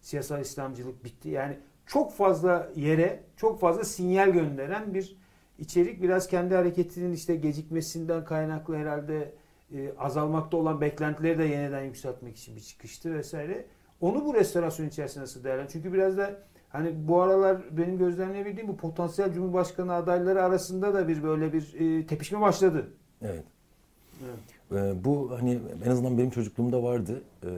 siyasal İslamcılık bitti. Yani çok fazla yere çok fazla sinyal gönderen bir içerik biraz kendi hareketinin işte gecikmesinden kaynaklı herhalde e, azalmakta olan beklentileri de yeniden yükseltmek için bir çıkıştı vesaire. Onu bu restorasyon içerisinde nasıl değerlendiriyor? Çünkü biraz da hani bu aralar benim gözlemleyebildiğim bu potansiyel Cumhurbaşkanı adayları arasında da bir böyle bir e, tepişme başladı. Evet. evet. E, bu hani en azından benim çocukluğumda vardı. E,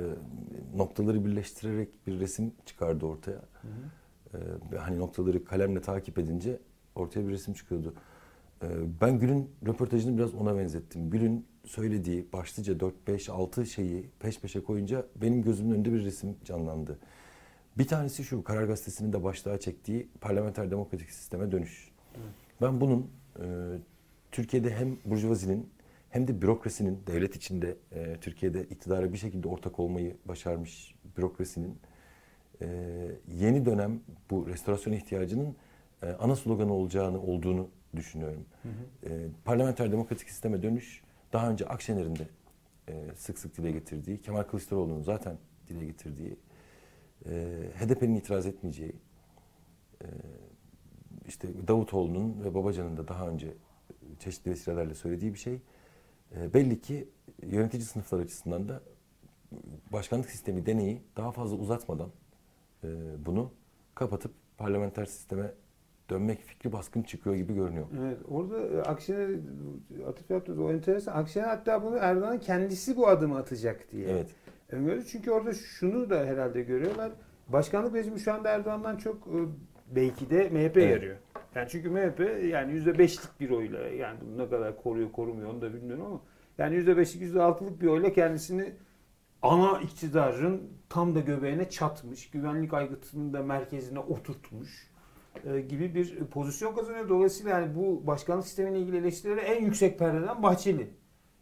noktaları birleştirerek bir resim çıkardı ortaya. Hı hı. E, hani noktaları kalemle takip edince ortaya bir resim çıkıyordu. E, ben Gül'ün röportajını biraz ona benzettim. Gül'ün söylediği başlıca 4, 5, 6 şeyi peş peşe koyunca benim gözümün önünde bir resim canlandı. Bir tanesi şu, Karar Gazetesi'nin de başlığa çektiği parlamenter demokratik sisteme dönüş. Ben bunun e, Türkiye'de hem burjuvazinin hem de bürokrasinin, devlet içinde e, Türkiye'de iktidara bir şekilde ortak olmayı başarmış bürokrasinin e, yeni dönem bu restorasyon ihtiyacının e, ana sloganı olacağını olduğunu düşünüyorum. Hı hı. E, parlamenter demokratik sisteme dönüş daha önce Akşener'in de e, sık sık dile getirdiği, Kemal Kılıçdaroğlu'nun zaten dile getirdiği, e, HDP'nin itiraz etmeyeceği, e, işte Davutoğlu'nun ve Babacan'ın da daha önce çeşitli vesilelerle söylediği bir şey. E, belli ki yönetici sınıflar açısından da başkanlık sistemi deneyi daha fazla uzatmadan e, bunu kapatıp parlamenter sisteme dönmek fikri baskın çıkıyor gibi görünüyor. Evet. Orada e, Akşener atıf yaptınız. O enteresan. Akşener hatta bunu Erdoğan kendisi bu adımı atacak diye. Evet. Öngörü. Çünkü orada şunu da herhalde görüyorlar. Başkanlık rejimi şu anda Erdoğan'dan çok e, belki de MHP evet. yarıyor. Yani çünkü MHP yani %5'lik bir oyla yani ne kadar koruyor korumuyor onu da bilmiyorum ama yani %5'lik %6'lık bir oyla kendisini ana iktidarın tam da göbeğine çatmış, güvenlik aygıtının da merkezine oturtmuş gibi bir pozisyon kazanıyor. Dolayısıyla yani bu başkanlık sistemiyle ilgili eleştirileri en yüksek perdeden Bahçeli.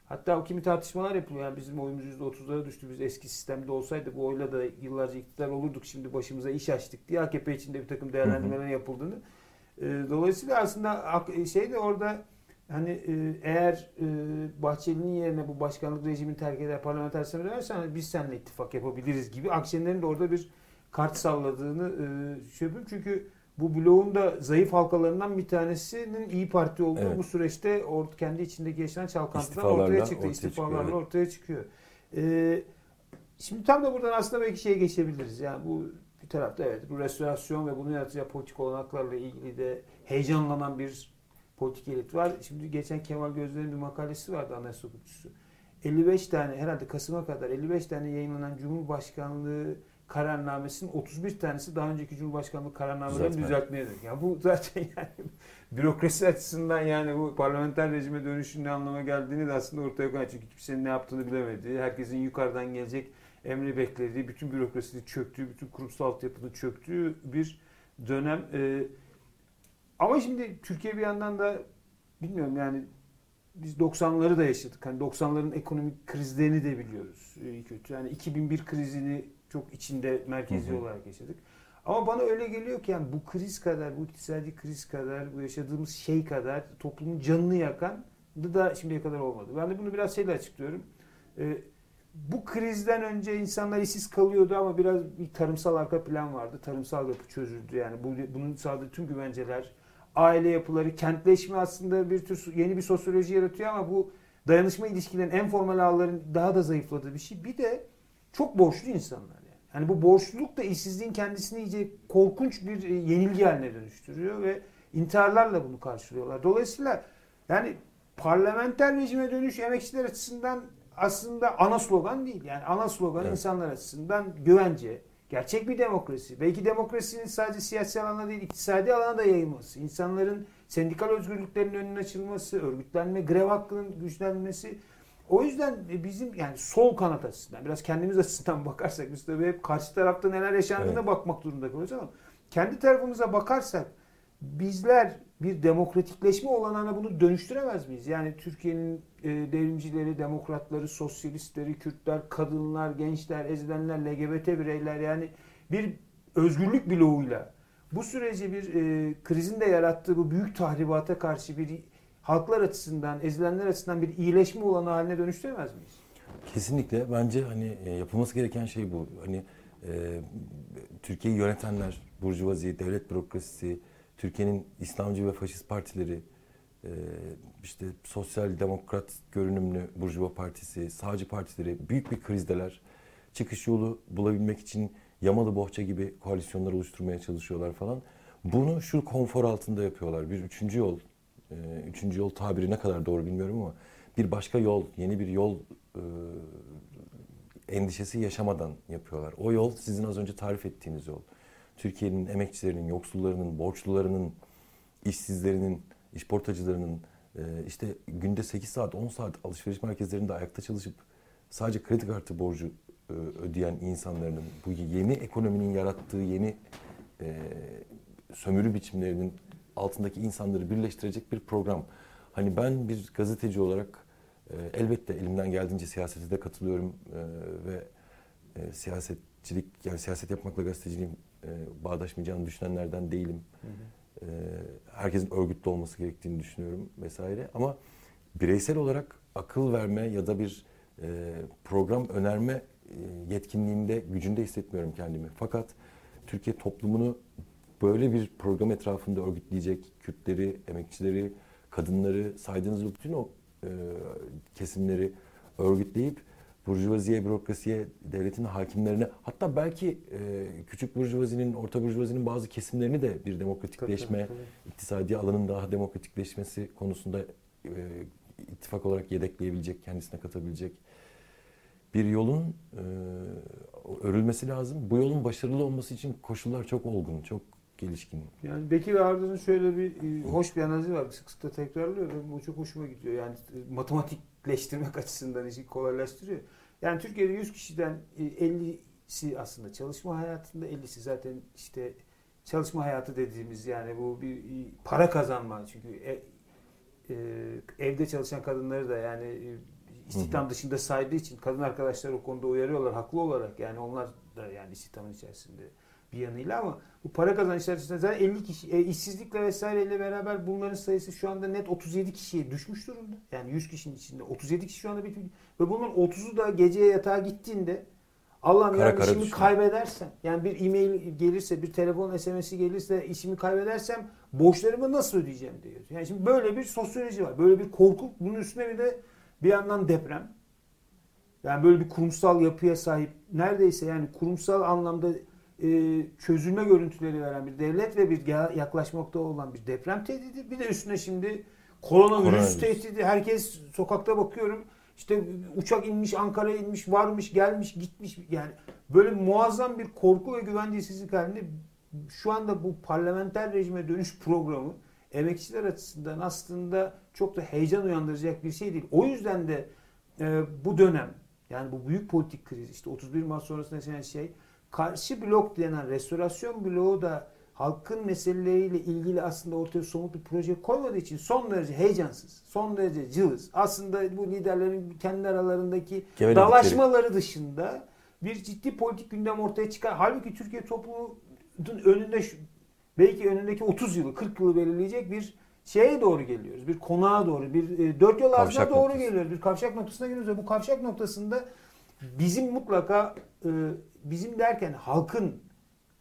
Hatta o kimi tartışmalar yapılıyor. Yani bizim oyumuz %30'lara düştü. Biz eski sistemde olsaydı bu oyla da yıllarca iktidar olurduk. Şimdi başımıza iş açtık diye AKP içinde bir takım değerlendirmeler yapıldığını. E, dolayısıyla aslında şey de orada hani e, eğer Bahçeli'nin yerine bu başkanlık rejimini terk eder parlamenter sisteme dönersen biz seninle ittifak yapabiliriz gibi Akşener'in de orada bir kart salladığını şey yapıyorum. Çünkü bu bloğun da zayıf halkalarından bir tanesinin İyi Parti olduğu evet. bu süreçte or, kendi içindeki yaşanan çalkantılar ortaya çıktı. Ortaya İstifalarla çıkıyor, evet. ortaya çıkıyor. Ee, şimdi tam da buradan aslında belki şeye geçebiliriz. Yani bu bir tarafta evet bu restorasyon ve bunun yaratacağı politik olanaklarla ilgili de heyecanlanan bir politik elit var. Şimdi geçen Kemal Gözler'in bir makalesi vardı anayasa hukukçusu. 55 tane herhalde Kasım'a kadar 55 tane yayınlanan Cumhurbaşkanlığı kararnamesinin 31 tanesi daha önceki Cumhurbaşkanlığı kararnamelerini düzeltmeye dönük. Yani bu zaten yani bürokrasi açısından yani bu parlamenter rejime dönüşün ne anlama geldiğini de aslında ortaya koyan. Çünkü kimsenin ne yaptığını bilemediği, herkesin yukarıdan gelecek emri beklediği, bütün bürokrasinin çöktüğü, bütün kurumsal altyapının çöktüğü bir dönem. Ee, ama şimdi Türkiye bir yandan da bilmiyorum yani biz 90'ları da yaşadık. Hani 90'ların ekonomik krizlerini de biliyoruz. İyi kötü. Yani 2001 krizini çok içinde merkezi hı hı. olarak yaşadık. Ama bana öyle geliyor ki yani bu kriz kadar, bu iktisadi kriz kadar, bu yaşadığımız şey kadar toplumun canını yakan da şimdiye kadar olmadı. Ben de bunu biraz şeyle açıklıyorum. Ee, bu krizden önce insanlar işsiz kalıyordu ama biraz bir tarımsal arka plan vardı. Tarımsal yapı çözüldü yani. Bu, bunun sağladığı tüm güvenceler, aile yapıları, kentleşme aslında bir tür yeni bir sosyoloji yaratıyor ama bu dayanışma ilişkilerin en formal ağların daha da zayıfladığı bir şey. Bir de çok borçlu insanlar. Yani, yani bu borçluluk da işsizliğin kendisini iyice korkunç bir e, yenilgi haline dönüştürüyor ve intiharlarla bunu karşılıyorlar. Dolayısıyla yani parlamenter rejime dönüş emekçiler açısından aslında ana slogan değil. Yani ana slogan evet. insanlar açısından güvence, gerçek bir demokrasi. Belki demokrasinin sadece siyasi alana değil, iktisadi alana da yayılması. İnsanların sendikal özgürlüklerinin önüne açılması, örgütlenme, grev hakkının güçlenmesi o yüzden e, bizim yani sol kanat açısından biraz kendimiz açısından bakarsak biz tabii hep karşı tarafta neler yaşandığına evet. bakmak durumunda kalıyoruz ama kendi tarafımıza bakarsak bizler bir demokratikleşme olanağına bunu dönüştüremez miyiz? Yani Türkiye'nin e, devrimcileri, demokratları, sosyalistleri, Kürtler, kadınlar, gençler, ezilenler, LGBT bireyler yani bir özgürlük bloğuyla bu süreci bir e, krizin de yarattığı bu büyük tahribata karşı bir halklar açısından, ezilenler açısından bir iyileşme olanı haline dönüştüremez miyiz? Kesinlikle bence hani e, yapılması gereken şey bu. Hani e, Türkiye'yi yönetenler, burjuvazi, devlet bürokrasisi, Türkiye'nin İslamcı ve faşist partileri, e, işte sosyal demokrat görünümlü Burjuva Partisi, sağcı partileri büyük bir krizdeler. Çıkış yolu bulabilmek için yamalı bohça gibi koalisyonlar oluşturmaya çalışıyorlar falan. Bunu şu konfor altında yapıyorlar. Bir üçüncü yol, üçüncü yol tabiri ne kadar doğru bilmiyorum ama bir başka yol, yeni bir yol e, endişesi yaşamadan yapıyorlar. O yol sizin az önce tarif ettiğiniz yol. Türkiye'nin emekçilerinin, yoksullarının, borçlularının, işsizlerinin, işportacılarının e, işte günde 8 saat, 10 saat alışveriş merkezlerinde ayakta çalışıp sadece kredi kartı borcu e, ödeyen insanların bu yeni ekonominin yarattığı yeni e, sömürü biçimlerinin altındaki insanları birleştirecek bir program. Hani ben bir gazeteci olarak e, elbette elimden geldiğince siyasete de katılıyorum e, ve e, siyasetçilik yani siyaset yapmakla gazeteciliğin e, bağdaşmayacağını düşünenlerden değilim. Hı hı. E, herkesin örgütlü olması gerektiğini düşünüyorum vesaire. Ama bireysel olarak akıl verme ya da bir e, program önerme e, yetkinliğinde, gücünde hissetmiyorum kendimi. Fakat Türkiye toplumunu böyle bir program etrafında örgütleyecek Kürtleri, emekçileri, kadınları saydığınız bütün o e, kesimleri örgütleyip burjuvaziye, bürokrasiye, devletin hakimlerine hatta belki e, küçük burjuvazinin, orta burjuvazinin bazı kesimlerini de bir demokratikleşme, tabii, tabii. iktisadi alanın daha demokratikleşmesi konusunda e, ittifak olarak yedekleyebilecek, kendisine katabilecek bir yolun e, örülmesi lazım. Bu yolun başarılı olması için koşullar çok olgun, çok gelişkin. Yani Bekir Arda'nın şöyle bir e, hoş bir analizi var. Sık sık da tekrarlıyor. Bu çok hoşuma gidiyor. Yani e, matematikleştirmek açısından işi kolaylaştırıyor. Yani Türkiye'de 100 kişiden 50'si e, aslında çalışma hayatında, 50'si zaten işte çalışma hayatı dediğimiz yani bu bir para kazanma. Çünkü ev, evde çalışan kadınları da yani istihdam dışında saydığı için kadın arkadaşlar o konuda uyarıyorlar haklı olarak. Yani onlar da yani istihdamın içerisinde bir yanıyla ama bu para kazançlar açısından zaten 50 kişi e, işsizlikle vesaireyle beraber bunların sayısı şu anda net 37 kişiye düşmüş durumda. Yani 100 kişinin içinde 37 kişi şu anda bir ve bunun 30'u da geceye yatağa gittiğinde Allah'ım ya işimi düşün. kaybedersem yani bir e-mail gelirse bir telefon SMS'i gelirse işimi kaybedersem borçlarımı nasıl ödeyeceğim diyor. Yani şimdi böyle bir sosyoloji var. Böyle bir korku bunun üstüne bir de bir yandan deprem. Yani böyle bir kurumsal yapıya sahip neredeyse yani kurumsal anlamda e, çözülme görüntüleri veren bir devlet ve bir yaklaşmakta olan bir deprem tehdidi. Bir de üstüne şimdi koronavirüs, koronavirüs. tehdidi. Herkes sokakta bakıyorum. İşte uçak inmiş, Ankara'ya inmiş, varmış, gelmiş, gitmiş. Yani böyle muazzam bir korku ve güvencesizlik halinde şu anda bu parlamenter rejime dönüş programı emekçiler açısından aslında çok da heyecan uyandıracak bir şey değil. O yüzden de e, bu dönem yani bu büyük politik kriz işte 31 Mart sonrasında yaşanan şey karşı blok denen restorasyon bloğu da halkın meseleleriyle ilgili aslında ortaya somut bir proje koymadığı için son derece heyecansız, son derece cılız. Aslında bu liderlerin kendi aralarındaki dalaşmaları dışında bir ciddi politik gündem ortaya çıkar. Halbuki Türkiye toplumunun önünde belki önündeki 30 yılı, 40 yılı belirleyecek bir şeye doğru geliyoruz. Bir konağa doğru, bir e, dört yol ağzına doğru noktası. geliyoruz. Bir kavşak noktasına geliyoruz ve bu kavşak noktasında bizim mutlaka e, bizim derken halkın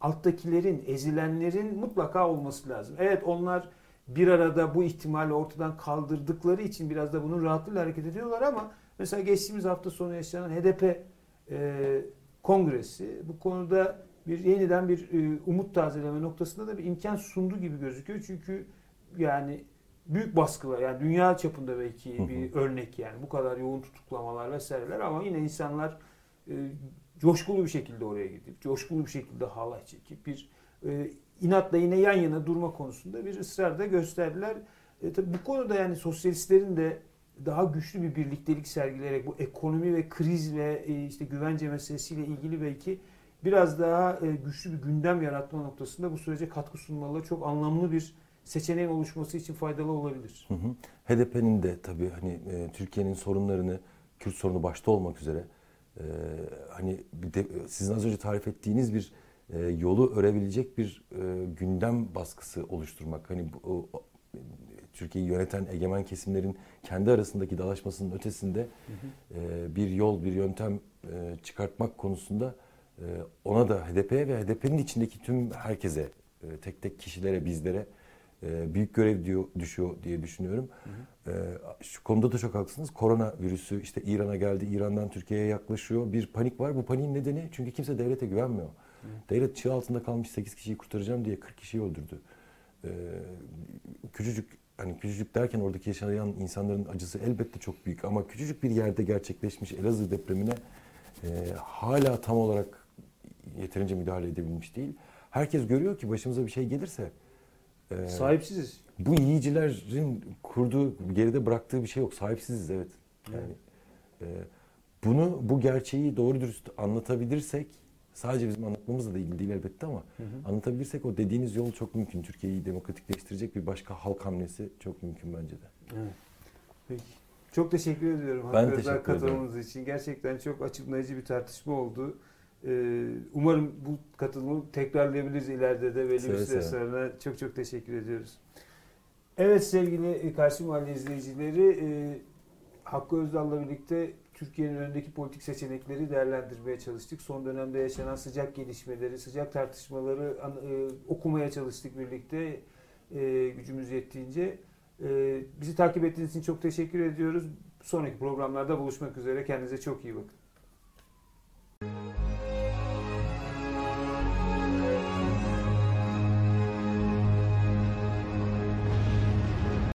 alttakilerin, ezilenlerin mutlaka olması lazım. Evet onlar bir arada bu ihtimali ortadan kaldırdıkları için biraz da bunun rahatlığıyla hareket ediyorlar ama mesela geçtiğimiz hafta sonu yaşanan HDP e, kongresi bu konuda bir yeniden bir e, umut tazeleme noktasında da bir imkan sundu gibi gözüküyor. Çünkü yani büyük baskılar yani dünya çapında belki bir örnek yani bu kadar yoğun tutuklamalar vesaireler ama yine insanlar e, coşkulu bir şekilde oraya gidip coşkulu bir şekilde halay çekip bir e, inatla yine yan yana durma konusunda bir ısrar da gösterdiler. E, tabii bu konuda yani sosyalistlerin de daha güçlü bir birliktelik sergileyerek bu ekonomi ve kriz ve e, işte güvence meselesiyle ilgili belki biraz daha e, güçlü bir gündem yaratma noktasında bu sürece katkı sunmaları çok anlamlı bir seçeneğin oluşması için faydalı olabilir. HDP'nin de tabii hani e, Türkiye'nin sorunlarını Kürt sorunu başta olmak üzere e, hani bir de, sizin az önce tarif ettiğiniz bir e, yolu örebilecek bir e, gündem baskısı oluşturmak. Hani bu, o, Türkiye'yi yöneten egemen kesimlerin kendi arasındaki dalaşmasının ötesinde e, bir yol, bir yöntem e, çıkartmak konusunda e, ona da HDP'ye ve HDP'nin içindeki tüm herkese, e, tek tek kişilere, bizlere e, büyük görev diyor, düşüyor diye düşünüyorum. E, şu konuda da çok haklısınız. Korona virüsü işte İran'a geldi, İran'dan Türkiye'ye yaklaşıyor. Bir panik var. Bu paniğin nedeni çünkü kimse devlete güvenmiyor. Devlet çığ altında kalmış 8 kişiyi kurtaracağım diye 40 kişiyi öldürdü. E, küçücük hani küçücük derken oradaki yaşayan insanların acısı elbette çok büyük ama küçücük bir yerde gerçekleşmiş Elazığ depremine e, hala tam olarak yeterince müdahale edebilmiş değil. Herkes görüyor ki başımıza bir şey gelirse e, Sahipsiziz. bu yiyicilerin kurduğu, geride bıraktığı bir şey yok. Sahipsiziz evet. Yani e, bunu, bu gerçeği doğru dürüst anlatabilirsek, sadece bizim anlatmamızla da ilgili değil elbette ama anlatabilirsek o dediğiniz yol çok mümkün. Türkiye'yi demokratikleştirecek bir başka halk hamlesi çok mümkün bence de. Evet. Peki. Çok teşekkür ediyorum. Ben Hakkı teşekkür ederim. katılımınız için. Gerçekten çok açıklayıcı bir tartışma oldu. Ee, umarım bu katılımı tekrarlayabiliriz ileride de belli bir süre sonra. Çok çok teşekkür ediyoruz. Evet sevgili Karşı Mahalle izleyicileri, e, Hakkı Özdal'la birlikte Türkiye'nin önündeki politik seçenekleri değerlendirmeye çalıştık. Son dönemde yaşanan sıcak gelişmeleri, sıcak tartışmaları e, okumaya çalıştık birlikte e, gücümüz yettiğince. E, bizi takip ettiğiniz için çok teşekkür ediyoruz. Sonraki programlarda buluşmak üzere. Kendinize çok iyi bakın.